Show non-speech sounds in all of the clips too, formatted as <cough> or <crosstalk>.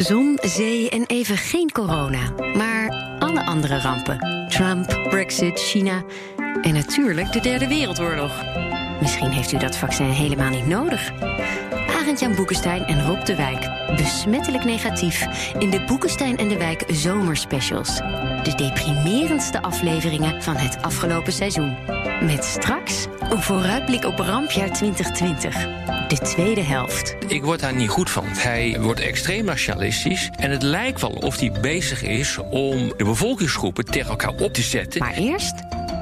Zon, zee en even geen corona. Maar alle andere rampen. Trump, Brexit, China en natuurlijk de Derde Wereldoorlog. Misschien heeft u dat vaccin helemaal niet nodig. Arend-Jan Boekenstein en Rob de Wijk. Besmettelijk negatief in de Boekenstein en de Wijk zomerspecials. De deprimerendste afleveringen van het afgelopen seizoen. Met straks een vooruitblik op rampjaar 2020. De tweede helft. Ik word daar niet goed van. Hij wordt extreem nationalistisch. En het lijkt wel of hij bezig is om de bevolkingsgroepen tegen elkaar op te zetten. Maar eerst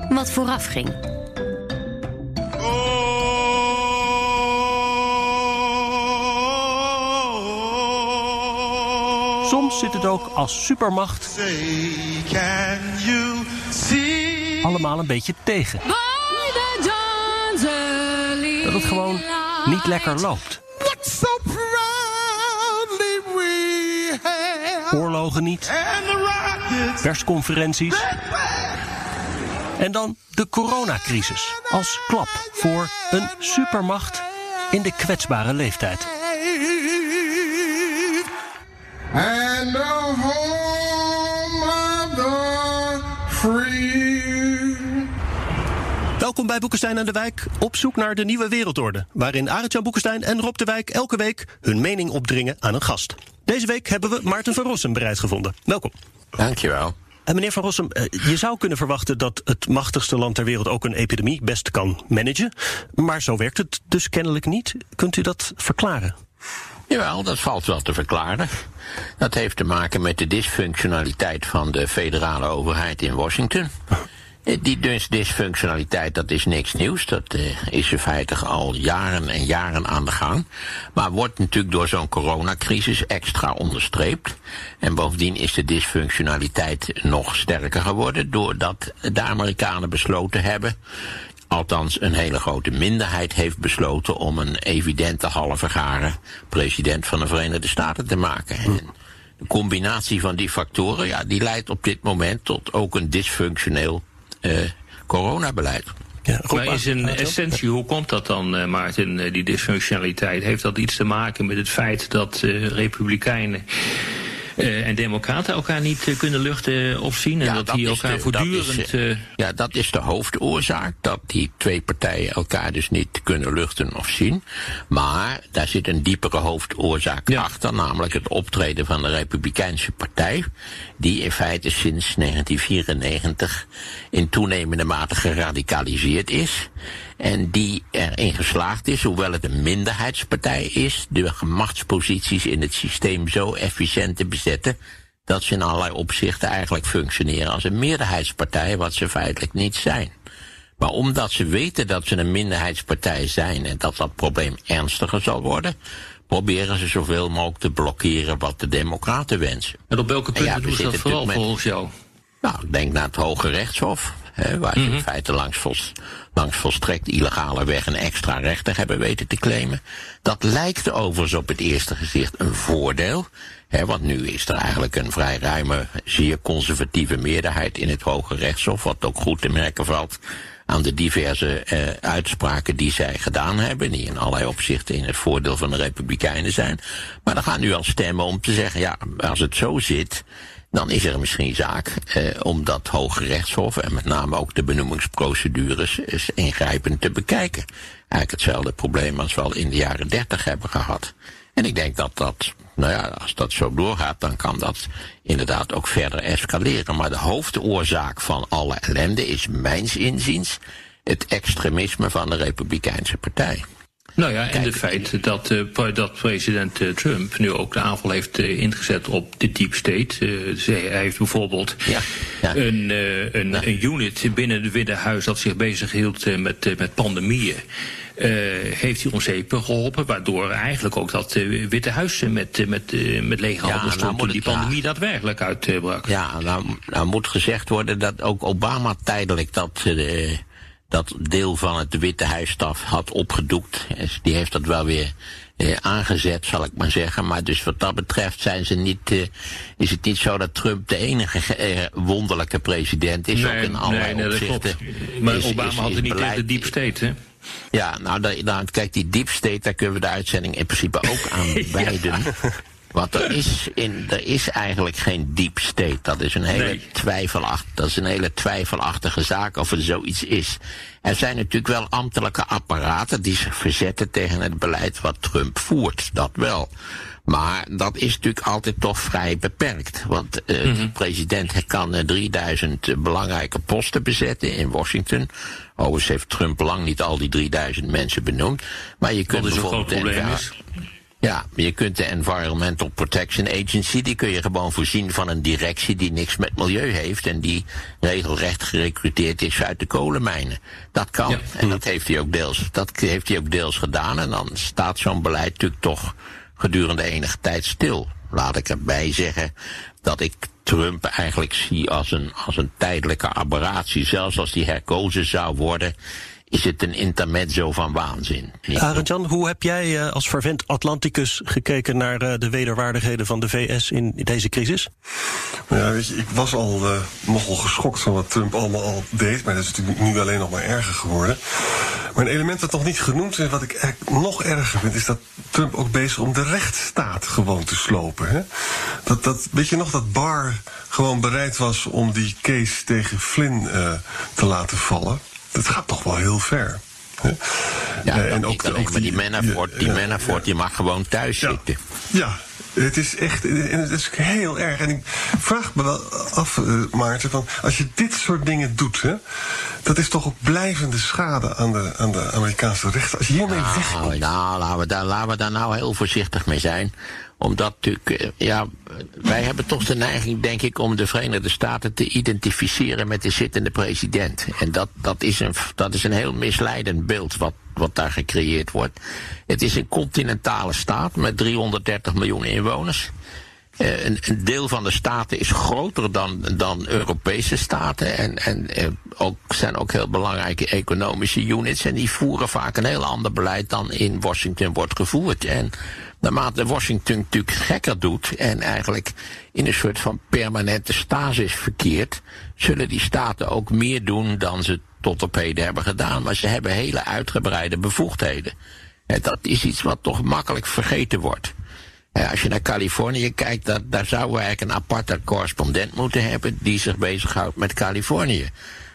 wat vooraf ging. Soms zit het ook als supermacht allemaal een beetje tegen. Dat het gewoon niet lekker loopt. Oorlogen niet. Persconferenties. En dan de coronacrisis. Als klap voor een supermacht in de kwetsbare leeftijd. Welkom bij Boekenstein aan de Wijk, op zoek naar de nieuwe wereldorde. Waarin Arend-Jan Boekenstein en Rob de Wijk elke week hun mening opdringen aan een gast. Deze week hebben we Maarten van Rossum bereid gevonden. Welkom. Dankjewel. En meneer Van Rossum, eh, je zou kunnen verwachten dat het machtigste land ter wereld ook een epidemie best kan managen. Maar zo werkt het dus kennelijk niet. Kunt u dat verklaren? Jawel, dat valt wel te verklaren. Dat heeft te maken met de dysfunctionaliteit van de federale overheid in Washington. Eh, Die dus dysfunctionaliteit, dat is niks nieuws. Dat eh, is in feite al jaren en jaren aan de gang. Maar wordt natuurlijk door zo'n coronacrisis extra onderstreept. En bovendien is de dysfunctionaliteit nog sterker geworden... doordat de Amerikanen besloten hebben... althans een hele grote minderheid heeft besloten... om een evidente halve garen president van de Verenigde Staten te maken. En de combinatie van die factoren, ja, die leidt op dit moment... tot ook een dysfunctioneel coronabeleid. Ja, Maar is in essentie, hoe komt dat dan, eh, Maarten, eh, die dysfunctionaliteit? Heeft dat iets te maken met het feit dat eh, republikeinen eh, en democraten elkaar niet eh, kunnen luchten of zien? En dat, die elkaar de- dat is, voortdurend... eh, eh, ja, dat is de hoofdoorzaak. Dat die twee partijen elkaar dus niet kunnen luchten of zien. Maar daar zit een diepere hoofdoorzaak Ja. achter. Namelijk het optreden van de Republikeinse Partij. Die in feite sinds 1994 in toenemende mate geradicaliseerd is. En die erin geslaagd is, hoewel het een minderheidspartij is, de machtsposities in het systeem zo efficiënt te bezetten dat ze in allerlei opzichten eigenlijk functioneren als een meerderheidspartij, wat ze feitelijk niet zijn. Maar omdat ze weten dat ze een minderheidspartij zijn en dat dat probleem ernstiger zal worden, proberen ze zoveel mogelijk te blokkeren wat de democraten wensen. en op welke En ja, punten we doen ze dat vooral met- volgens jou? Nou, denk naar het Hoge Rechtshof, waar ze in feite langs, langs volstrekt illegale weg een extra rechter hebben weten te claimen. Dat lijkt overigens op het eerste gezicht een voordeel. Hè, want nu is er eigenlijk een vrij ruime, zeer conservatieve meerderheid in het Hoge Rechtshof, wat ook goed te merken valt aan de diverse eh, uitspraken die zij gedaan hebben, die in allerlei opzichten in het voordeel van de Republikeinen zijn. Maar dan gaan nu al stemmen om te zeggen, ja, als het zo zit, dan is er misschien zaak eh, om dat Hoge Rechtshof en met name ook de benoemingsprocedures eens ingrijpend te bekijken. Eigenlijk hetzelfde probleem als we al in de jaren dertig hebben gehad. En ik denk dat dat, nou ja, als dat zo doorgaat, dan kan dat inderdaad ook verder escaleren. Maar de hoofdoorzaak van alle ellende is mijns inziens het extremisme van de Republikeinse Partij. Nou ja, en Kijk, het feit dat, eh, dat president eh, Trump nu ook de aanval heeft eh, ingezet op de deep state. Eh, hij heeft bijvoorbeeld Ja, ja. Een, eh, een, een unit binnen het Witte Huis dat zich bezighield eh, met, eh, met pandemieën. heeft hij zeep geholpen. Waardoor eigenlijk ook dat Witte Huis met, met, met lege handen nou stond toen die pandemie daadwerkelijk uitbrak. Ja, nou, nou moet gezegd worden dat ook Obama tijdelijk dat, eh, dat deel van het Witte Huisstaf had opgedoekt. Dus Die heeft dat wel weer eh, aangezet, zal ik maar zeggen. Maar dus wat dat betreft zijn ze niet, eh, is het niet zo dat Trump de enige eh, wonderlijke president is. ook in allerlei nee, opzichten. Maar is- Obama is- had het niet beleid- tegen de deep state, hè? ja, nou, da- nou, kijk, die deep state, daar kunnen we de uitzending in principe ook aan <laughs> wijden. Want er is, in, er is eigenlijk geen deep state. Dat is een hele Nee. twijfelacht, dat is een hele twijfelachtige zaak of er zoiets is. Er zijn natuurlijk wel ambtelijke apparaten die zich verzetten tegen het beleid wat Trump voert. Dat wel. Maar dat is natuurlijk altijd toch vrij beperkt. Want eh, Mhm. de president kan eh, 3000 belangrijke posten bezetten in Washington. Overigens heeft Trump lang niet al die 3000 mensen benoemd. Maar je kunt een groot bijvoorbeeld probleem is. Ja, je kunt de Environmental Protection Agency, die kun je gewoon voorzien van een directie die niks met milieu heeft en die regelrecht gerecruiteerd is uit de kolenmijnen. Dat kan. Ja. En dat heeft hij ook deels, dat heeft hij ook deels gedaan. En dan staat zo'n beleid natuurlijk toch gedurende enige tijd stil. Laat ik erbij zeggen dat ik Trump eigenlijk zie als een, als een tijdelijke aberratie. Zelfs als die herkozen zou worden, is het een intermezzo van waanzin. Niet Arend-Jan, hoe heb jij eh, als fervent Atlanticus gekeken naar eh, de wederwaardigheden van de VS in deze crisis? Ja, weet je, ik was al eh, nogal geschokt van wat Trump allemaal al deed. Maar dat is natuurlijk nu alleen nog maar erger geworden. Maar een element dat nog niet genoemd is, wat ik eigenlijk nog erger vind, is dat Trump ook bezig is om de rechtsstaat gewoon te slopen. Hè? Dat, dat, weet je nog dat Barr gewoon bereid was om die case tegen Flynn eh, te laten vallen? Dat gaat toch wel heel ver. Hè? Ja, Eh, en ook, alleen, maar die Manafort, die, ja, Manafort die mag gewoon thuis ja. zitten. Ja, het is echt en het is heel erg. En ik vraag me wel af, eh, Maarten, van als je dit soort dingen doet, hè, dat is toch ook blijvende schade aan de, aan de Amerikaanse rechten. Als je hiermee wegkomt. Nou, nou laten, we daar, laten we daar nou heel voorzichtig mee zijn. Omdat natuurlijk, eh, ja, wij hebben toch de neiging, denk ik, om de Verenigde Staten te identificeren met de zittende president. En dat, dat, is, een, dat is een heel misleidend beeld wat, wat daar gecreëerd wordt. Het is een continentale staat met 330 miljoen inwoners. Eh, een, een deel van de staten is groter dan, dan Europese staten. En, en eh, ook, zijn ook heel belangrijke economische units. En die voeren vaak een heel ander beleid dan in Washington wordt gevoerd. En naarmate Washington natuurlijk gekker doet. en eigenlijk in een soort van permanente stasis verkeert. zullen die staten ook meer doen dan ze tot op heden hebben gedaan. Maar ze hebben hele uitgebreide bevoegdheden. En dat is iets wat toch makkelijk vergeten wordt. Ja, als je naar Californië kijkt, dat, daar zouden we eigenlijk een aparte correspondent moeten hebben die zich bezighoudt met Californië.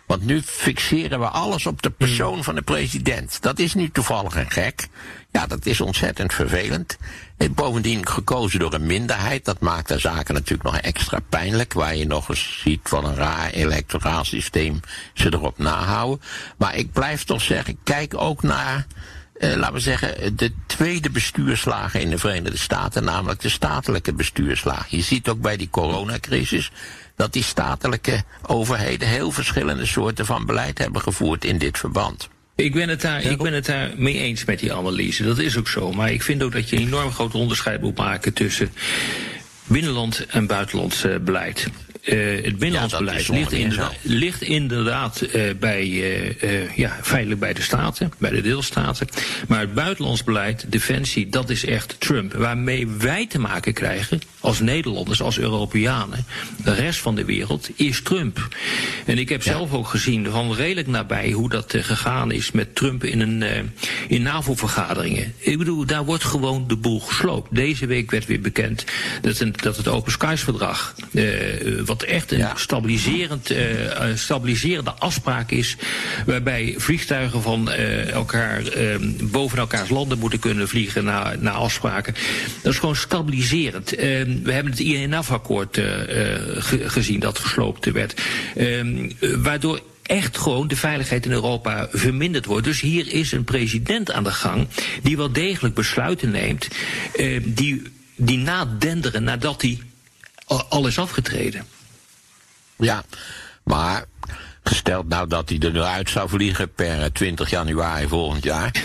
Want nu fixeren we alles op de persoon van de president. Dat is nu toevallig een gek. Ja, dat is ontzettend vervelend. En bovendien gekozen door een minderheid. Dat maakt de zaken natuurlijk nog extra pijnlijk. Waar je nog eens ziet van een raar electoraal systeem ze erop nahouden. Maar ik blijf toch zeggen, kijk ook naar eh, laten we zeggen, de tweede bestuurslagen in de Verenigde Staten, namelijk de statelijke bestuurslagen. Je ziet ook bij die coronacrisis dat die statelijke overheden heel verschillende soorten van beleid hebben gevoerd in dit verband. Ik ben, het daar, ik ben het daar mee eens met die analyse. Dat is ook zo. Maar ik vind ook dat je een enorm groot onderscheid moet maken tussen binnenland en buitenlands eh, beleid. Eh, het binnenlands Ja, beleid ligt, inderdaad, ligt inderdaad eh, bij, eh, ja, feitelijk bij de staten, bij de deelstaten. Maar het buitenlands beleid, defensie, dat is echt Trump. Waarmee wij te maken krijgen, als Nederlanders, als Europeanen, de rest van de wereld, is Trump. En ik heb zelf ook gezien van redelijk nabij hoe dat gegaan is met Trump in, een, in NAVO-vergaderingen. Ik bedoel, daar wordt gewoon de boel gesloopt. Deze week werd weer bekend dat, een, dat het Open Skies-verdrag, eh, wat echt een Ja. stabiliserend, eh, eh, stabiliserende afspraak is, waarbij vliegtuigen van eh, elkaar boven elkaars landen moeten kunnen vliegen na, na afspraken. Dat is gewoon stabiliserend. Eh, we hebben het INF-akkoord ge- gezien dat gesloopt werd, Eh, waardoor echt gewoon de veiligheid in Europa verminderd wordt. Dus hier is een president aan de gang die wel degelijk besluiten neemt, eh, die, die nadenderen nadat hij al is afgetreden. Ja, maar gesteld nou dat hij er nu uit zou vliegen per 20 januari volgend jaar. <laughs>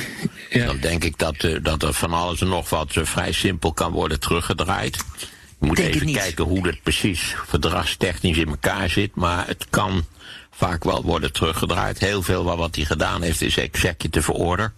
Ja. Dan denk ik dat, eh, dat er van alles en nog wat eh, vrij simpel kan worden teruggedraaid. Je moet Denk even kijken hoe dat precies verdragstechnisch in elkaar zit. Maar het kan vaak wel worden teruggedraaid. Heel veel wat, wat hij gedaan heeft is executive order.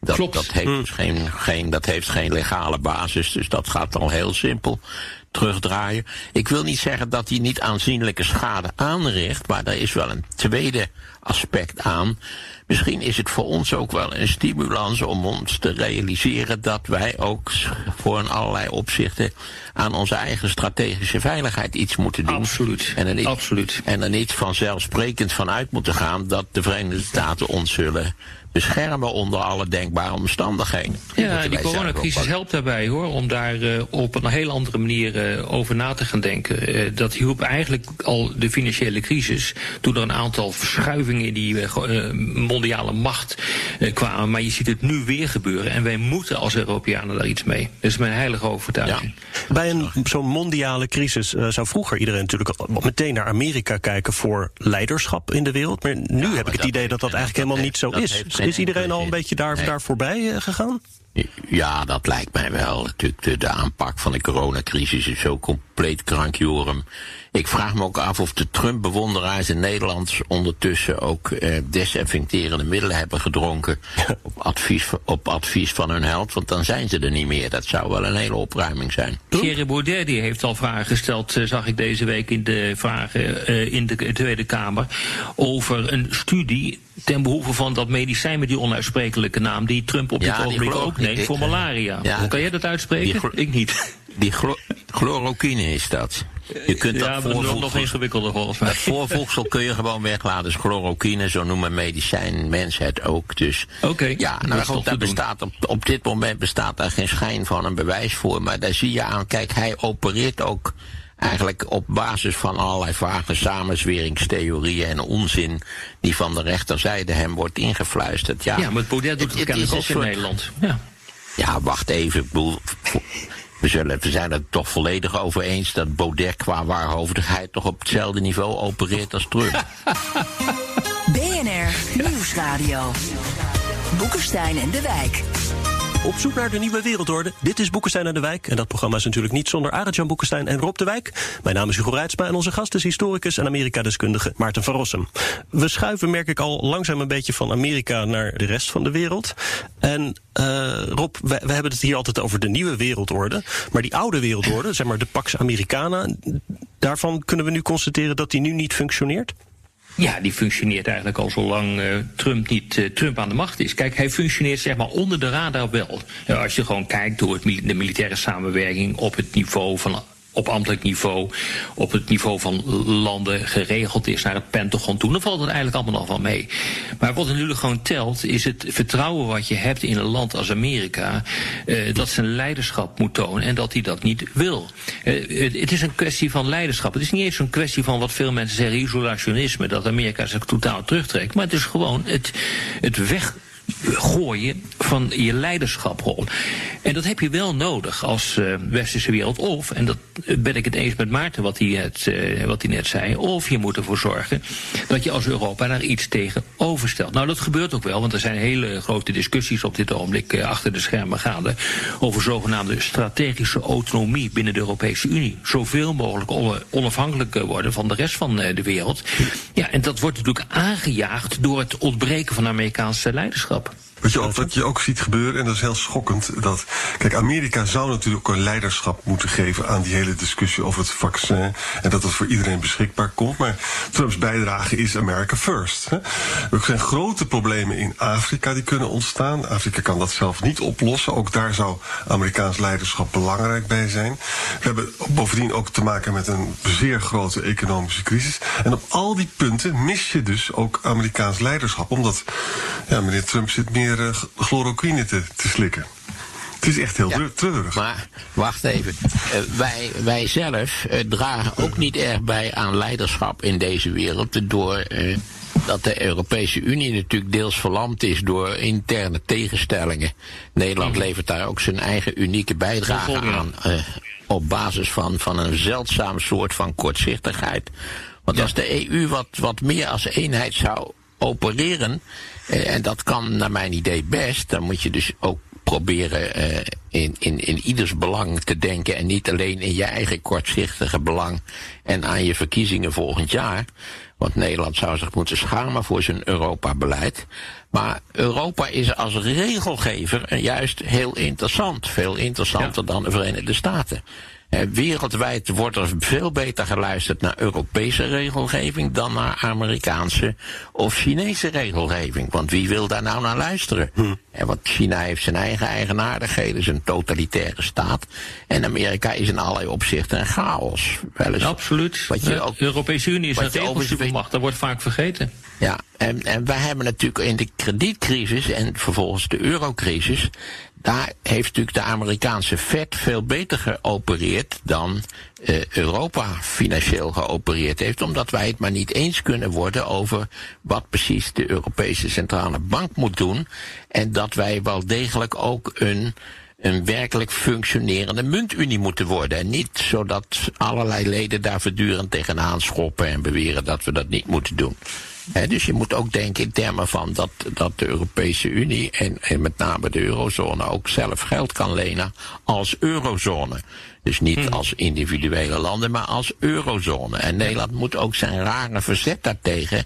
Dat, Klopt. dat, heeft dus geen, geen, dat heeft geen legale basis. Dus dat gaat al heel simpel terugdraaien. Ik wil niet zeggen dat hij niet aanzienlijke schade aanricht. Maar er is wel een tweede aspect aan. Misschien is het voor ons ook wel een stimulans om ons te realiseren dat wij ook voor in allerlei opzichten aan onze eigen strategische veiligheid iets moeten doen. Absoluut. En er niet, Absoluut. En er niet vanzelfsprekend van uit moeten gaan dat de Verenigde Staten ons zullen beschermen onder alle denkbare omstandigheden. Ja, die coronacrisis helpt daarbij hoor, om daar eh, op een heel andere manier eh, over na te gaan denken. Eh, dat hielp eigenlijk al de financiële crisis, toen er een aantal verschuivingen in die mondiale macht eh, kwamen. Maar je ziet het nu weer gebeuren en wij moeten als Europeanen daar iets mee. Dat is mijn heilige overtuiging. Bij een zo'n mondiale crisis eh, zou vroeger iedereen natuurlijk meteen naar Amerika kijken voor leiderschap in de wereld. Maar nu heb ik het idee dat dat eigenlijk dat helemaal heeft- niet zo is. Is iedereen al een beetje daar, Nee. daar voorbij eh, gegaan? Ja, dat lijkt mij wel. Natuurlijk, de, de aanpak van de coronacrisis is zo compleet krankjorum. Ik vraag me ook af of de Trump-bewonderaars in Nederland ondertussen ook eh, desinfecterende middelen hebben gedronken. <laughs> op, advies, op advies van hun held, want dan zijn ze er niet meer. Dat zou wel een hele opruiming zijn. Thierry Baudet die heeft al vragen gesteld, eh, zag ik deze week in de vragen eh, in de Tweede Kamer, over een studie ten behoeve van dat medicijn met die onuitsprekelijke naam, die Trump op Ja, dit die ogenblik ook neemt voor malaria. ja. Hoe kan jij dat uitspreken? Ik niet. Die chlo- <laughs> chloroquine is dat. Je kunt ja, dat maar nog, voorvoegsel- ingewikkelder volgens mij. Dat <laughs> voorvoegsel kun je gewoon weglaten. Dus chloroquine, zo noemen medicijn mensen het ook. Dus Oké, ja, dat nou goed, daar doen. bestaat op, op dit moment bestaat daar geen schijn van een bewijs voor. Maar daar zie je aan, kijk, hij opereert ook eigenlijk op basis van allerlei vage samenzweringstheorieën en onzin die van de rechterzijde hem wordt ingefluisterd. Ja, Ja, maar Baudet doet het, het kennelijk ook in soort- Nederland. Ja. ja, wacht even. Ik bedoel, we, zullen, we zijn het toch volledig over eens dat Baudet qua waarhoofdigheid toch op hetzelfde niveau opereert als Trump. <laughs> BNR Nieuwsradio. Boekenstein en de Wijk. Op zoek naar de nieuwe wereldorde. Dit is Boekenstein en de Wijk. En dat programma is natuurlijk niet zonder Arend-Jan Boekenstein en Rob de Wijk. Mijn naam is Hugo Reitsma en onze gast is historicus en Amerika-deskundige Maarten van Rossum. We schuiven, merk ik al, langzaam een beetje van Amerika naar de rest van de wereld. En eh, Rob, we, we hebben het hier altijd over de nieuwe wereldorde. Maar die oude wereldorde, zeg maar de Pax Americana... daarvan kunnen we nu constateren dat die nu niet functioneert? Ja, die functioneert eigenlijk al zolang eh, Trump niet eh, Trump aan de macht is. Kijk, hij functioneert zeg maar onder de radar wel. Ja, als je gewoon kijkt door het, de militaire samenwerking op het niveau van op ambtelijk niveau, op het niveau van landen geregeld is naar het Pentagon toe, dan valt het eigenlijk allemaal nog wel mee. Maar wat natuurlijk gewoon telt, is het vertrouwen wat je hebt in een land als Amerika, eh, dat zijn leiderschap moet tonen en dat hij dat niet wil. Eh, het, het is een kwestie van leiderschap. Het is niet eens een kwestie van wat veel mensen zeggen, isolationisme, dat Amerika zich totaal terugtrekt. Maar het is gewoon het, het weg gooien van je leiderschaprol. En dat heb je wel nodig als eh, westerse wereld. Of, en dat ben ik het eens met Maarten wat hij, het, eh, wat hij net zei, of je moet ervoor zorgen dat je als Europa daar iets tegen overstelt. Nou, dat gebeurt ook wel, want er zijn hele grote discussies op dit ogenblik eh, achter de schermen gaande over zogenaamde strategische autonomie binnen de Europese Unie. Zoveel mogelijk on- onafhankelijk eh, worden van de rest van eh, de wereld. Ja, en dat wordt natuurlijk aangejaagd door het ontbreken van Amerikaanse leiderschap. Je, wat je ook ziet gebeuren, en dat is heel schokkend, dat. Kijk, Amerika zou natuurlijk ook een leiderschap moeten geven aan die hele discussie over het vaccin. En dat het voor iedereen beschikbaar komt. Maar Trumps bijdrage is America first. Hè. Er zijn grote problemen in Afrika die kunnen ontstaan. Afrika kan dat zelf niet oplossen. Ook daar zou Amerikaans leiderschap belangrijk bij zijn. We hebben bovendien ook te maken met een zeer grote economische crisis. En op al die punten mis je dus ook Amerikaans leiderschap. Omdat ja, meneer Trump zit meer chloroquine te, te slikken. Het is echt heel Ja. treurig. Maar wacht even. Eh, wij, wij zelf eh, dragen ook niet erg bij aan leiderschap in deze wereld. Door eh, dat de Europese Unie natuurlijk deels verlamd is door interne tegenstellingen. Nederland levert daar ook zijn eigen unieke bijdrage aan. eh, op basis van, van een zeldzaam soort van kortzichtigheid. Want als de EU wat, wat meer als eenheid zou opereren, en dat kan naar mijn idee best, dan moet je dus ook proberen eh, in, in, in ieders belang te denken en niet alleen in je eigen kortzichtige belang en aan je verkiezingen volgend jaar. Want Nederland zou zich moeten schamen voor zijn Europa-beleid. Maar Europa is als regelgever juist heel interessant. Veel interessanter dan de Verenigde Staten. Wereldwijd wordt er veel beter geluisterd naar Europese regelgeving dan naar Amerikaanse of Chinese regelgeving. Want wie wil daar nou naar luisteren? Hm. En want China heeft zijn eigen eigenaardigheden, zijn totalitaire staat. En Amerika is in allerlei opzichten een chaos. Wel eens, Absoluut. Wat je ook, de Europese Unie is een regelsupermacht, dat wordt vaak vergeten. Ja, en, en wij hebben natuurlijk in de kredietcrisis en vervolgens de eurocrisis daar heeft natuurlijk de Amerikaanse Fed veel beter geopereerd dan uh, Europa financieel geopereerd heeft, omdat wij het maar niet eens kunnen worden over wat precies de Europese Centrale Bank moet doen en dat wij wel degelijk ook een een werkelijk functionerende muntunie moeten worden. En niet zodat allerlei leden daar voortdurend tegenaan schoppen en beweren dat we dat niet moeten doen dus je moet ook denken in termen van dat, dat de Europese Unie en, en met name de eurozone ook zelf geld kan lenen als eurozone. Dus niet hmm. als individuele landen, maar als eurozone. En Nederland moet ook zijn rare verzet daartegen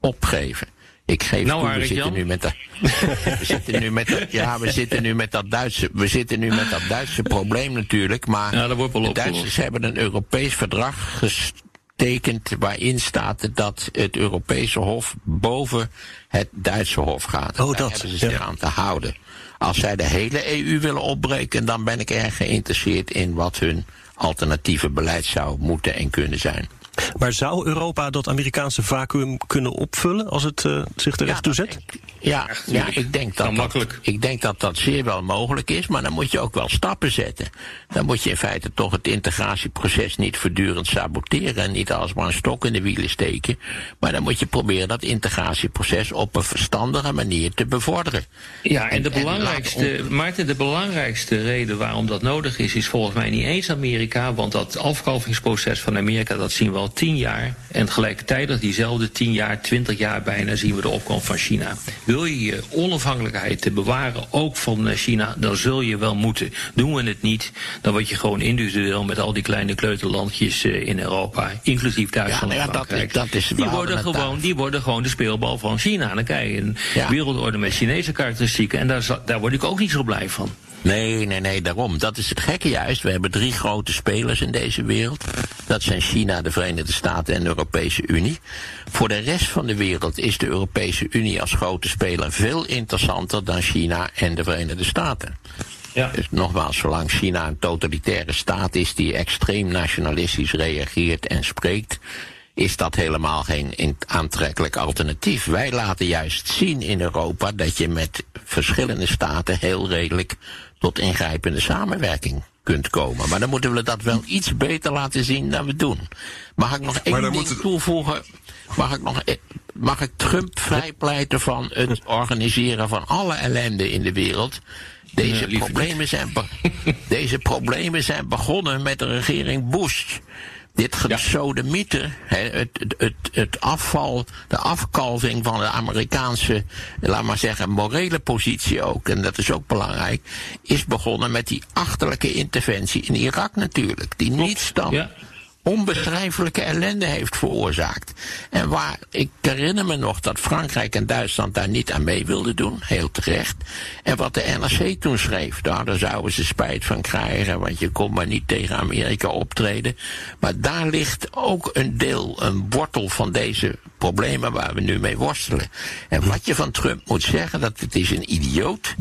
opgeven. Ik geef nou, toe, we zitten nu met dat, <laughs> we zitten nu met dat, ja, we zitten nu met dat Duitse, we zitten nu met dat Duitse probleem natuurlijk, maar ja, de Duitsers hebben een Europees verdrag tekent waarin staat dat het Europese Hof boven het Duitse Hof gaat. Oh, dat. hebben ze zich aan te houden. Als zij de hele EU willen opbreken, dan ben ik erg geïnteresseerd in wat hun alternatieve beleid zou moeten en kunnen zijn. Maar zou Europa dat Amerikaanse vacuüm kunnen opvullen als het uh, zich terecht ja, toezet? Ja, ja, ik, denk dat dat, ik denk dat dat zeer wel mogelijk is, maar dan moet je ook wel stappen zetten. Dan moet je in feite toch het integratieproces niet voortdurend saboteren en niet alsmaar een stok in de wielen steken. Maar dan moet je proberen dat integratieproces op een verstandige manier te bevorderen. Ja, en, de belangrijkste, Maarten, de belangrijkste reden waarom dat nodig is, is volgens mij niet eens Amerika, want dat afkalvingsproces van Amerika, dat zien we al tien jaar. En tegelijkertijd, diezelfde tien jaar, twintig jaar bijna, zien we de opkomst van China. Wil je je onafhankelijkheid te bewaren, ook van eh, China, dan zul je wel moeten. Doen we het niet, dan word je gewoon individueel met al die kleine kleuterlandjes eh, in Europa, inclusief Duitsland ja, Frankrijk. Dat, dat is die, worden gewoon, die worden gewoon de speelbal van China. Dan krijg je een wereldorde met Chinese karakteristieken en daar, daar word ik ook niet zo blij van. Nee, nee, nee, daarom. Dat is het gekke juist. We hebben drie grote spelers in deze wereld. Dat zijn China, de Verenigde Staten en de Europese Unie. Voor de rest van de wereld is de Europese Unie als grote speler veel interessanter dan China en de Verenigde Staten. Ja. Dus nogmaals, zolang China een totalitaire staat is die extreem nationalistisch reageert en spreekt, is dat helemaal geen aantrekkelijk alternatief. Wij laten juist zien in Europa dat je met verschillende staten heel redelijk tot ingrijpende samenwerking kunt komen. Maar dan moeten we dat wel iets beter laten zien dan we doen. Mag ik nog één ding toevoegen? Mag ik, nog, e- mag ik Trump vrijpleiten van het organiseren van alle ellende in de wereld? Deze, problemen, zijn <laughs> deze problemen zijn begonnen met de regering Bush. Dit gesodemieter, het, het, het, het afval, de afkalving van de Amerikaanse, laat maar zeggen, morele positie ook, en dat is ook belangrijk, is begonnen met die achterlijke interventie in Irak natuurlijk. Die niets dan onbeschrijfelijke ellende heeft veroorzaakt. En waar, ik herinner me nog dat Frankrijk en Duitsland daar niet aan mee wilden doen, heel terecht. En wat de NRC toen schreef, nou, daar zouden ze spijt van krijgen, want je kon maar niet tegen Amerika optreden. Maar daar ligt ook een deel, een wortel van deze problemen waar we nu mee worstelen. En wat je van Trump moet zeggen, dat het is een idioot,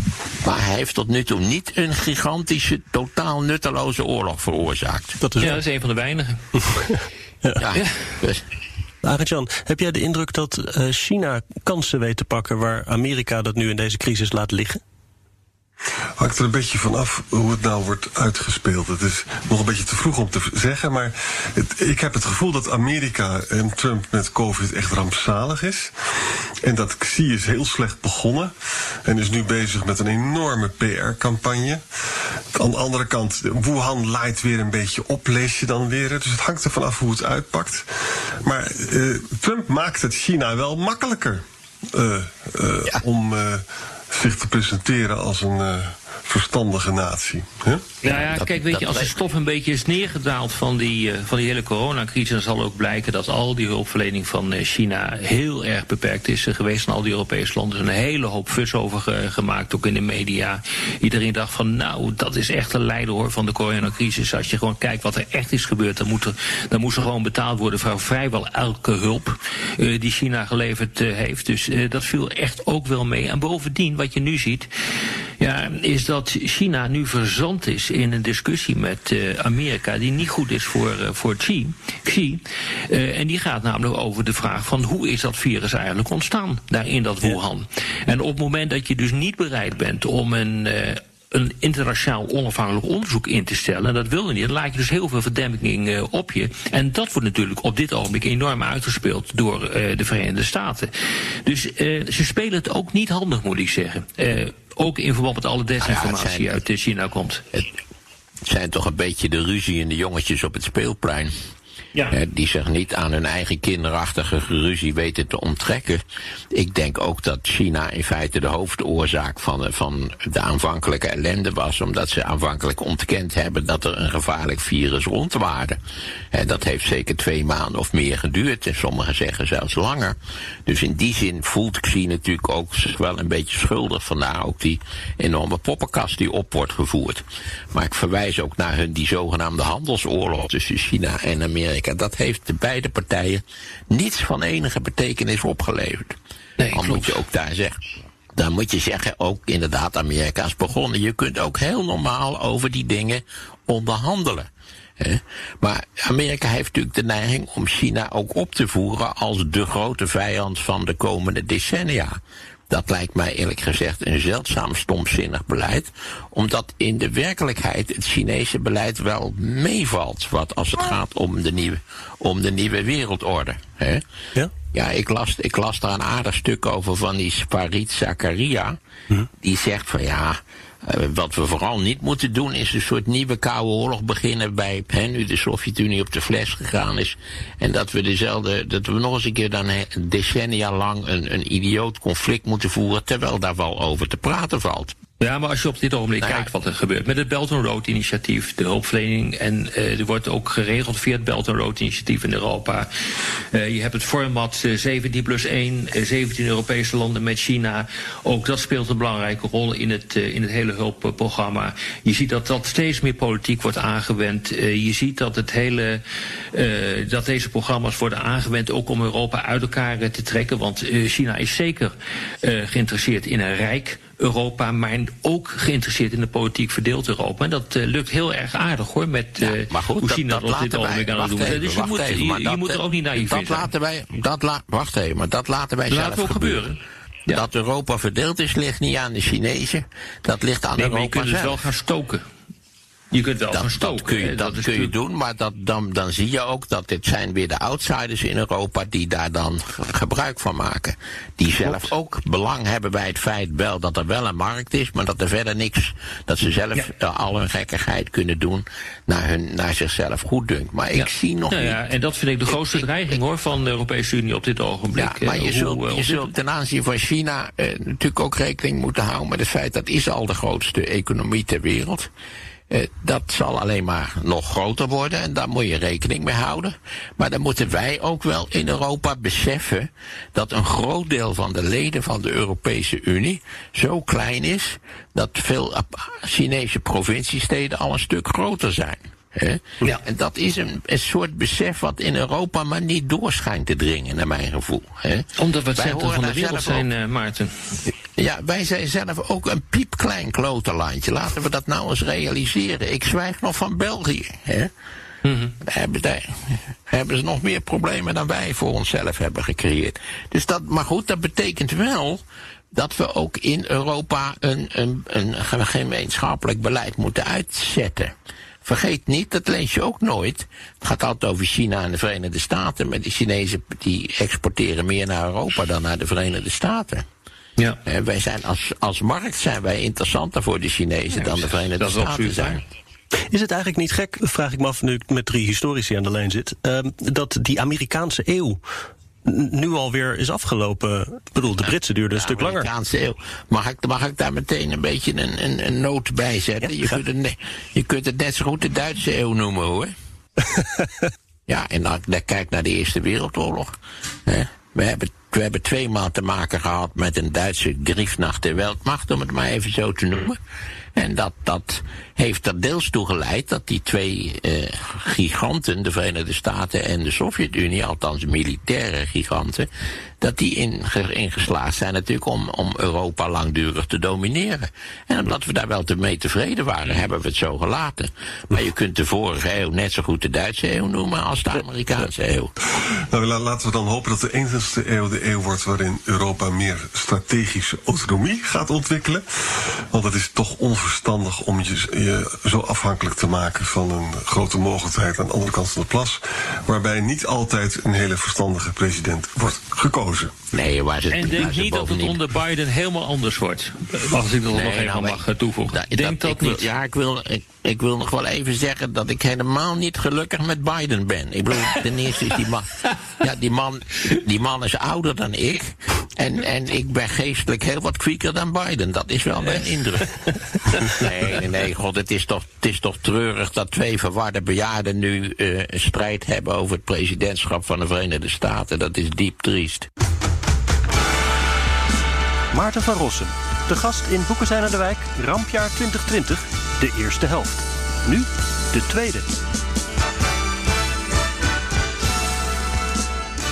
maar hij heeft tot nu toe niet een gigantische, totaal nutteloze oorlog veroorzaakt. Dat is ja, dat is een van de weinigen. Ja. ja. Arjan, heb jij de indruk dat uh, China kansen weet te pakken waar Amerika dat nu in deze crisis laat liggen? Hangt er een beetje van af hoe het nou wordt uitgespeeld. Het is nog een beetje te vroeg om te zeggen, maar het, ik heb het gevoel dat Amerika en Trump met COVID echt rampzalig is. En dat Xi is heel slecht begonnen en is nu bezig met een enorme PR-campagne. Aan de andere kant, Wuhan laait weer een beetje op, lees je dan weer. Dus het hangt er vanaf hoe het uitpakt. Maar uh, Trump maakt het China wel makkelijker uh, uh, ja. om zich te presenteren als een verstandige natie. Hè? Ja, ja, kijk, weet je, als de stof een beetje is neergedaald van die, uh, van die hele coronacrisis, dan zal ook blijken dat al die hulpverlening van uh, China heel erg beperkt is uh, geweest. En al die Europese landen er is een hele hoop fus over ge gemaakt, ook in de media. Iedereen dacht van, nou, dat is echt een leider hoor van de coronacrisis. Als je gewoon kijkt wat er echt is gebeurd, dan moet er, dan moest er gewoon betaald worden voor vrijwel elke hulp die China geleverd heeft. Dus dat viel echt ook wel mee. En bovendien, wat je nu ziet, ja, is dat China nu verzand is in een discussie met uh, Amerika die niet goed is voor, uh, voor Xi. Xi. Uh, en die gaat namelijk over de vraag van hoe is dat virus eigenlijk ontstaan daar in dat Wuhan. En op het moment dat je dus niet bereid bent om een een internationaal onafhankelijk onderzoek in te stellen. En dat wil je niet. Dan laat je dus heel veel verdemping uh, op je. En dat wordt natuurlijk op dit ogenblik enorm uitgespeeld door uh, de Verenigde Staten. Dus uh, ze spelen het ook niet handig, moet ik zeggen. Ook in verband met alle desinformatie ah ja, uit China komt. Het zijn toch een beetje de ruzie en de jongetjes op het speelplein. Die zich niet aan hun eigen kinderachtige geruzie weten te onttrekken. Ik denk ook dat China in feite de hoofdoorzaak van de, van de aanvankelijke ellende was, omdat ze aanvankelijk ontkend hebben dat er een gevaarlijk virus rondwaarde. En dat heeft zeker twee maanden of meer geduurd, en sommigen zeggen zelfs langer. Dus in die zin voelt Xi natuurlijk ook wel een beetje schuldig. Vandaar ook die enorme poppenkast die op wordt gevoerd. Maar ik verwijs ook naar hun die zogenaamde handelsoorlog tussen China en Amerika. Dat heeft de beide partijen niets van enige betekenis opgeleverd. Nee, moet je ook daar zeggen. Dan moet je zeggen, ook inderdaad, Amerika is begonnen. Je kunt ook heel normaal over die dingen onderhandelen. Maar Amerika heeft natuurlijk de neiging om China ook op te voeren als de grote vijand van de komende decennia. Dat lijkt mij eerlijk gezegd een zeldzaam stomzinnig beleid, omdat in de werkelijkheid het Chinese beleid wel meevalt, wat als het gaat om de nieuwe, om de nieuwe wereldorde. Hè? Ja? Ja, ik las, ik las daar een aardig stuk over van die Farid Zakaria. Hm. Die zegt van ja, wat we vooral niet moeten doen is een soort nieuwe koude oorlog beginnen bij hè, nu de Sovjet-Unie op de fles gegaan is. En dat we dezelfde, dat we nog eens een keer dan decennia lang een, een idioot conflict moeten voeren, terwijl daar wel over te praten valt. Ja, maar als je op dit ogenblik nou ja. kijkt wat er gebeurt met het Belt and Road initiatief, de hulpverlening, en uh, er wordt ook geregeld via het Belt and Road initiatief in Europa. Uh, je hebt het format uh, 17 plus 1, 17 Europese landen met China. Ook dat speelt een belangrijke rol in het, in het hele hulpprogramma. Je ziet dat dat steeds meer politiek wordt aangewend. je ziet dat het hele, dat deze programma's worden aangewend ook om Europa uit elkaar te trekken. Want China is zeker geïnteresseerd in een rijk Europa, maar ook geïnteresseerd in de politiek verdeeld Europa. En dat uh, lukt heel erg aardig hoor, met uh, ja, maar goed, hoe China dat, dat op dit ogenblik aan het doen. Dus je moet, even, je, je moet er ook niet naïef dat laten wij, dat la, Wacht even, maar dat laten wij zelf laten gebeuren. gebeuren. Ja. Dat Europa verdeeld is, ligt niet aan de Chinezen. Dat ligt aan nee, Europa maar je kunt zelf. het wel gaan stoken. Je kunt wel dat, gaan stoken. Dat kun je, dat kun je doen, maar dat, dan, dan zie je ook dat dit zijn weer de outsiders in Europa die daar dan gebruik van maken. Die zelf ook belang hebben bij het feit wel dat er wel een markt is, maar dat er verder niks, dat ze zelf ja. uh, al hun gekkigheid kunnen doen naar, hun, naar zichzelf goed dunkt. Maar ik ja. zie nog nou niet... Ja, en dat vind ik de grootste ik, dreiging ik, hoor van de Europese Unie op dit ogenblik. Ja, maar je, uh, zult, hoe, je zult ten aanzien van China uh, natuurlijk ook rekening moeten houden met het feit dat is al de grootste economie ter wereld. Uh, dat zal alleen maar nog groter worden en daar moet je rekening mee houden. Maar dan moeten wij ook wel in Europa beseffen dat een groot deel van de leden van de Europese Unie zo klein is dat veel Chinese provinciesteden al een stuk groter zijn. Ja. En dat is een, een soort besef wat in Europa maar niet doorschijnt te dringen, naar mijn gevoel. He? Omdat we het centrum van de wereld zijn, uh, Maarten. Ja, wij zijn zelf ook een piepklein klotenlandje. Laten we dat nou eens realiseren. Ik zwijg nog van België. Hè? Mm -hmm. hebben, daar, hebben ze nog meer problemen dan wij voor onszelf hebben gecreëerd. Dus dat, maar goed, dat betekent wel dat we ook in Europa een, een, een gemeenschappelijk beleid moeten uitzetten. Vergeet niet, dat lees je ook nooit. Het gaat altijd over China en de Verenigde Staten. Maar de Chinezen die exporteren meer naar Europa dan naar de Verenigde Staten. Ja. Wij zijn als, als markt zijn wij interessanter voor de Chinezen dan de Verenigde Staten absoluut zijn. Is het eigenlijk niet gek, vraag ik me af nu ik met drie historici aan de lijn zit, ehm, dat die Amerikaanse eeuw nu alweer is afgelopen? Ik bedoel, de Britse duurde een stuk langer. Amerikaanse eeuw. Mag ik, mag ik daar meteen een beetje een, een, een noot bij zetten? Ja, je, kunt het, je kunt het net zo goed de Duitse eeuw noemen hoor. <laughs> ja, en dan, dan kijk naar de Eerste Wereldoorlog. Hè. We hebben, we hebben tweemaal te maken gehad met een Duitse griefnacht der Weltmacht, om het maar even zo te noemen. En dat, dat heeft er deels toe geleid dat die twee eh, giganten, de Verenigde Staten en de Sovjet-Unie, althans militaire giganten, dat die inge- ingeslaagd zijn natuurlijk om, om Europa langdurig te domineren. En omdat we daar wel te mee tevreden waren, hebben we het zo gelaten. Maar je kunt de vorige eeuw net zo goed de Duitse eeuw noemen als de Amerikaanse eeuw. Nou, la- laten we dan hopen dat de 21ste eeuw de eeuw wordt waarin Europa meer strategische autonomie gaat ontwikkelen. Want het is toch onverstandig om je, je zo afhankelijk te maken van een grote mogelijkheid aan de andere kant van de plas. Waarbij niet altijd een hele verstandige president wordt gekozen. Nee, waar ze En denk niet dat het onder Biden helemaal anders wordt. Als ik dat nog Nee, even nou, mag ik- eh, toevoegen. Da- denk dat, ik wil- niet. Ja, ik wil, ik, ik wil nog wel even zeggen dat ik helemaal niet gelukkig met Biden ben. Ik bedoel, <laughs> ten eerste is die man. Ja, die man, die man is ouder dan ik. En, en ik ben geestelijk heel wat kwieker dan Biden. Dat is wel mijn indruk. <laughs> Nee, nee, nee, god, het is toch, het is toch treurig dat twee verwarde bejaarden nu eh, een strijd hebben over het presidentschap van de Verenigde Staten. Dat is diep triest. Maarten van Rossum, de gast in Boeken zijn aan de Wijk, rampjaar 2020, de eerste helft. Nu de tweede.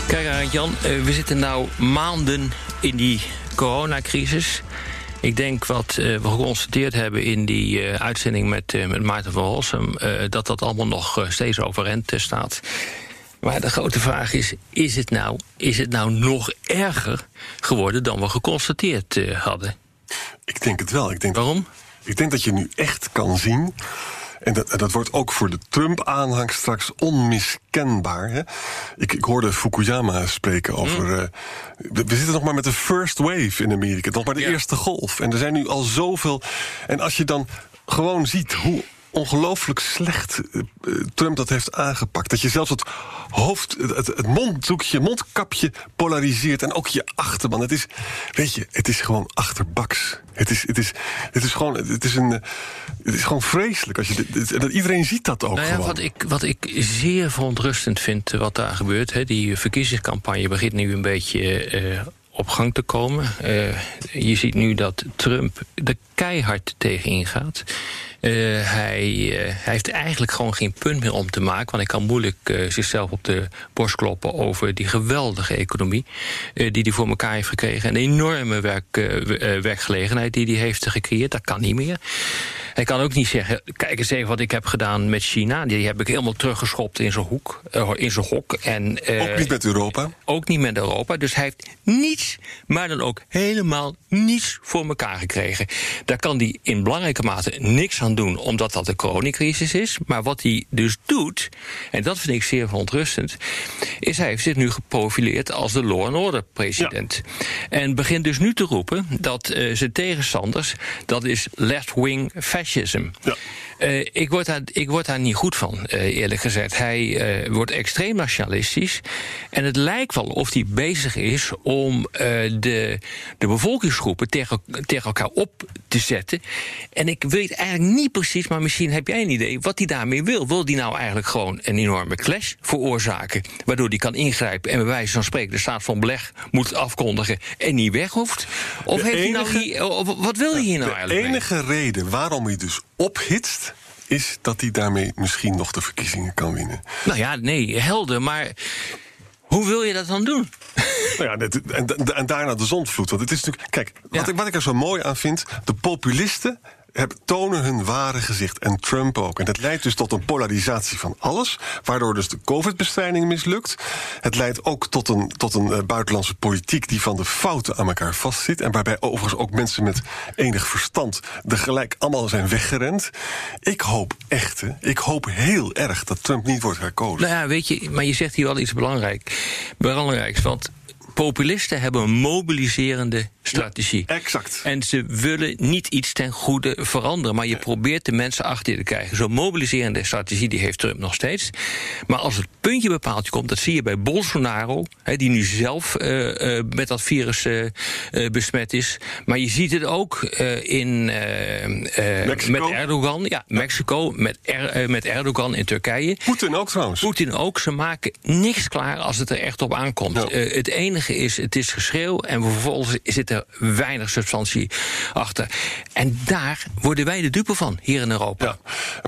Kijk, Arend Jan, eh, we zitten nou maanden in die coronacrisis. Ik denk wat eh, we geconstateerd hebben in die eh, uitzending met, eh, Maarten van Rossum... eh, dat dat allemaal nog eh, steeds overeind eh, staat. Maar de grote vraag is, is het nou, is het nou nog erger geworden... dan we geconstateerd eh, hadden? Ik denk het wel. Ik denk Waarom? Ik denk dat je nu echt kan zien. En dat, dat wordt ook voor de Trump-aanhang straks onmiskenbaar. Hè? Ik, ik hoorde Fukuyama spreken over. Mm. eh, we, we zitten nog maar met de first wave in Amerika. Nog maar de Ja. eerste golf. En er zijn nu al zoveel. En als je dan gewoon ziet hoe ongelooflijk slecht eh, eh, Trump dat heeft aangepakt. Dat je zelfs het hoofd, het, het, monddoekje, mondkapje polariseert. En ook je achterban. Het is, weet je, het is gewoon achterbaks. Het is, het is, het is, gewoon, het is, een, eh, het is gewoon vreselijk. Als je, dit- dat, iedereen ziet dat ook Nou ja, gewoon. wat ik, wat ik zeer verontrustend vind wat daar gebeurt. Hè, die verkiezingscampagne begint nu een beetje op gang te komen. Eh, je ziet nu dat Trump er keihard tegen ingaat. Eh, hij, eh, hij heeft eigenlijk gewoon geen punt meer om te maken. Want hij kan moeilijk zichzelf op de borst kloppen over die geweldige economie. die hij voor elkaar heeft gekregen. En de enorme werk, werkgelegenheid die hij heeft gecreëerd. Dat kan niet meer. Hij kan ook niet zeggen, kijk eens even wat ik heb gedaan met China. Die heb ik helemaal teruggeschopt in zijn hoek, eh, in zijn hok. En, eh, ook niet met Europa. ook niet met Europa. Dus hij heeft niets, maar dan ook helemaal niets voor elkaar gekregen. Daar kan hij in belangrijke mate niks aan doen, omdat dat de coronacrisis is. Maar wat hij dus doet, en dat vind ik zeer verontrustend, is hij heeft zich nu geprofileerd als de law and order president. En begint dus nu te roepen dat eh, zijn tegenstanders, dat is left-wing fascism. Ja. Eh, ik, word daar, ik word daar niet goed van, eh, eerlijk gezegd. Hij eh, wordt extreem nationalistisch. En het lijkt wel of hij bezig is om de, de bevolkingsgroepen tegen, tegen elkaar op te zetten. En ik weet eigenlijk niet precies, maar misschien heb jij een idee wat hij daarmee wil. Wil hij nou eigenlijk gewoon een enorme clash veroorzaken? Waardoor hij kan ingrijpen en bij wijze van spreken de staat van beleg moet afkondigen en niet weg hoeft? Of De heeft hij nou hier, wat wil hij hier nou De eigenlijk? mee? enige reden waarom hij dus ophitst. is dat hij daarmee misschien nog de verkiezingen kan winnen. Nou ja, nee, helder, maar hoe wil je dat dan doen? Nou ja, net- en, en daarna de zondvloed. Want het is natuurlijk. Kijk, wat, Ja. ik, wat ik er zo mooi aan vind. De populisten hebben, tonen hun ware gezicht. En Trump ook. En dat leidt dus tot een polarisatie van alles. Waardoor dus de COVID-bestrijding mislukt. Het leidt ook tot een, tot een eh, buitenlandse politiek die van de fouten aan elkaar vastzit. En waarbij overigens ook mensen met enig verstand er gelijk allemaal zijn weggerend. Ik hoop echt, ik hoop heel erg dat Trump niet wordt herkozen. Nou ja, weet je, maar je zegt hier wel iets belangrijk, belangrijks. Want populisten hebben een mobiliserende strategie. exact. En ze willen niet iets ten goede veranderen, maar je probeert de mensen achter je te krijgen. Zo'n mobiliserende strategie die heeft Trump nog steeds. Maar als het puntje bepaald komt, dat zie je bij Bolsonaro, die nu zelf uh, uh, met dat virus uh, besmet is. Maar je ziet het ook in met Erdogan, ja, Mexico, met, er, met Erdogan in Turkije. Poetin ook trouwens. Poetin ook. Ze maken niks klaar als het er echt op aankomt. Ja. het enige is, het is geschreeuw en vervolgens zit er weinig substantie achter. En daar worden wij de dupe van, hier in Europa. Ja,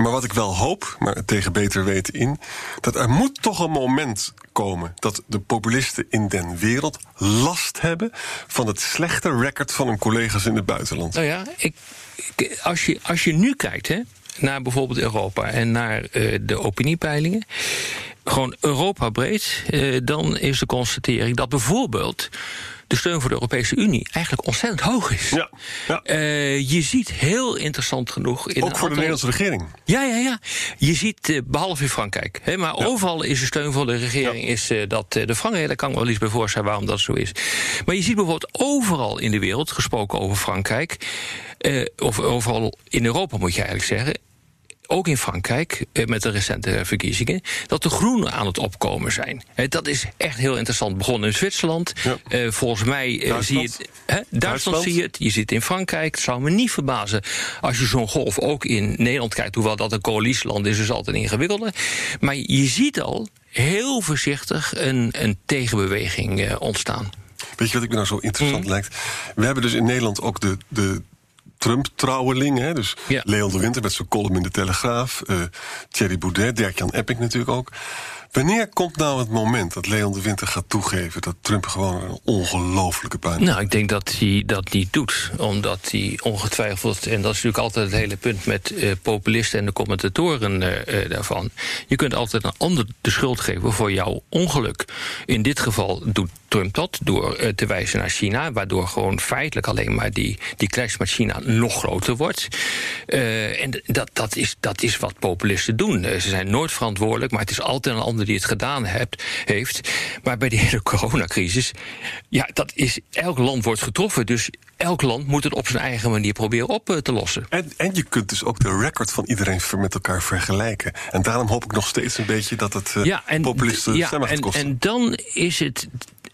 maar wat ik wel hoop, maar tegen beter weten in... dat er moet toch een moment komen dat de populisten in den wereld last hebben... van het slechte record van hun collega's in het buitenland. Nou ja, ik, als, je, als je nu kijkt... Hè, naar bijvoorbeeld Europa en naar uh, de opiniepeilingen gewoon Europa breed, uh, dan is de constatering dat bijvoorbeeld de steun voor de Europese Unie eigenlijk ontzettend hoog is. Ja, ja. Uh, je ziet heel interessant genoeg. In Ook voor aantal... de Nederlandse regering. Ja, ja, ja. Je ziet, uh, behalve in Frankrijk. Hè, maar ja. overal is de steun voor de regering is, uh, dat de Frankrijk. Daar kan ik wel iets bij voorstellen waarom dat zo is. Maar je ziet bijvoorbeeld overal in de wereld, gesproken over Frankrijk. of overal in Europa moet je eigenlijk zeggen ook in Frankrijk, met de recente verkiezingen, dat de groenen aan het opkomen zijn. Dat is echt heel interessant. Begonnen in Zwitserland. Ja. Uh, volgens mij zie je het. Hè? Duitsland, Duitsland zie je het. Je zit in Frankrijk. Het zou me niet verbazen als je zo'n golf ook in Nederland kijkt. Hoewel dat een coalitieland is, is altijd ingewikkelder. Maar je ziet al heel voorzichtig een, een tegenbeweging ontstaan. Weet je wat ik me nou zo interessant mm. lijkt? We hebben dus in Nederland ook de, de Trump-trouweling. Dus ja. Leon de Winter met zijn column in de Telegraaf. Uh, Thierry Boudet, Dirk-Jan Epping natuurlijk ook. Wanneer komt nou het moment dat Leon de Winter gaat toegeven dat Trump gewoon een ongelofelijke puin Nou, ik denk dat hij dat niet doet. Omdat hij ongetwijfeld, en dat is natuurlijk altijd het hele punt met uh, populisten en de commentatoren uh, daarvan. Je kunt altijd een ander de schuld geven voor jouw ongeluk. In dit geval doet Trump dat door te wijzen naar China, waardoor gewoon feitelijk alleen maar die, die clash met China nog groter wordt. en dat, dat, is, dat is wat populisten doen. ze zijn nooit verantwoordelijk, maar het is altijd een ander die het gedaan hebt, heeft. Maar bij de hele <laughs> coronacrisis, ja, dat is, elk land wordt getroffen. Dus elk land moet het op zijn eigen manier proberen op te lossen. En, en je kunt dus ook de record van iedereen met elkaar vergelijken. En daarom hoop ik nog steeds een beetje dat het uh, ja, en, populisten ja, en, en dan is het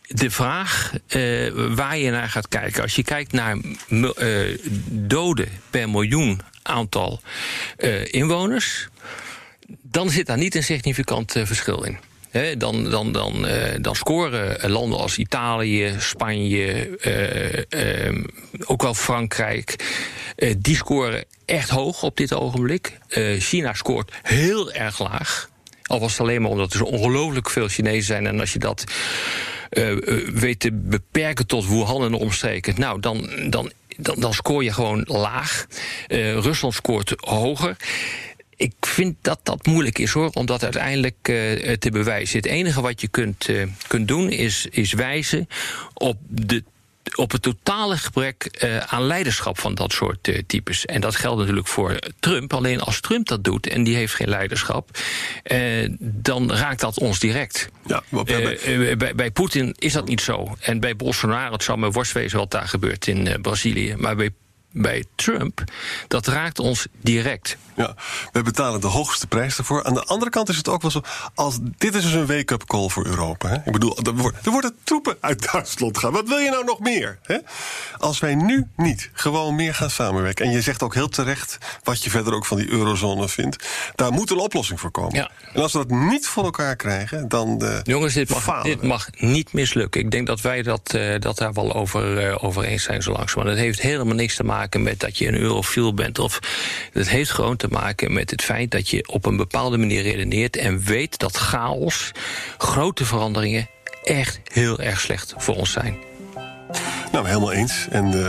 de vraag uh, waar je naar gaat kijken. Als je kijkt naar uh, doden per miljoen aantal uh, inwoners dan zit daar niet een significant verschil in. Dan, dan, dan, dan scoren landen als Italië, Spanje, uh, ook wel Frankrijk. die scoren echt hoog op dit ogenblik. China scoort heel erg laag. Al was het alleen maar omdat er zo ongelooflijk veel Chinezen zijn. En als je dat weet te beperken tot Wuhan en omstreken, nou, dan, dan, dan, dan scoor je gewoon laag. Rusland scoort hoger ik vind dat dat moeilijk is hoor, om dat uiteindelijk te bewijzen. Het enige wat je kunt, kunt doen is, is wijzen op de op het totale gebrek uh, aan leiderschap van dat soort uh, types. En dat geldt natuurlijk voor Trump. Alleen als Trump dat doet en die heeft geen leiderschap, uh, dan raakt dat ons direct. Ja, bij, bij, bij Poetin is dat niet zo. En bij Bolsonaro, het zou me worst wezen wat daar gebeurt in Brazilië. Maar bij bij Trump, dat raakt ons direct. Ja, we betalen de hoogste prijs ervoor. Aan de andere kant is het ook wel zo. Als, dit is dus een wake-up call voor Europa. Hè? Ik bedoel, er, er worden troepen uit <laughs> Duitsland gaan. Wat wil je nou nog meer? Hè? Als wij nu niet gewoon meer gaan samenwerken. En je zegt ook heel terecht wat je verder ook van die eurozone vindt. Daar moet een oplossing voor komen. Ja. En als we dat niet voor elkaar krijgen, dan. De Jongens, dit mag, dit mag, niet mislukken. Ik denk dat wij dat, uh, dat daar wel over, uh, over eens zijn zo langzaam. Het heeft helemaal niks te maken met dat je een eurofiel bent. Of het heeft gewoon te maken met het feit dat je op een bepaalde manier redeneert en weet dat chaos, grote veranderingen echt heel erg slecht voor ons zijn. Nou, helemaal eens. En uh,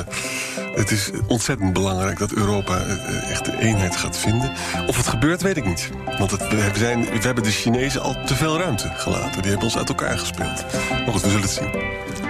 Het is ontzettend belangrijk dat Europa eh, echt de eenheid gaat vinden. Of het gebeurt, weet ik niet. Want het, we, we hebben de Chinezen al te veel ruimte gelaten. Die hebben ons uit elkaar gespeeld. Maar goed, we zullen het zien.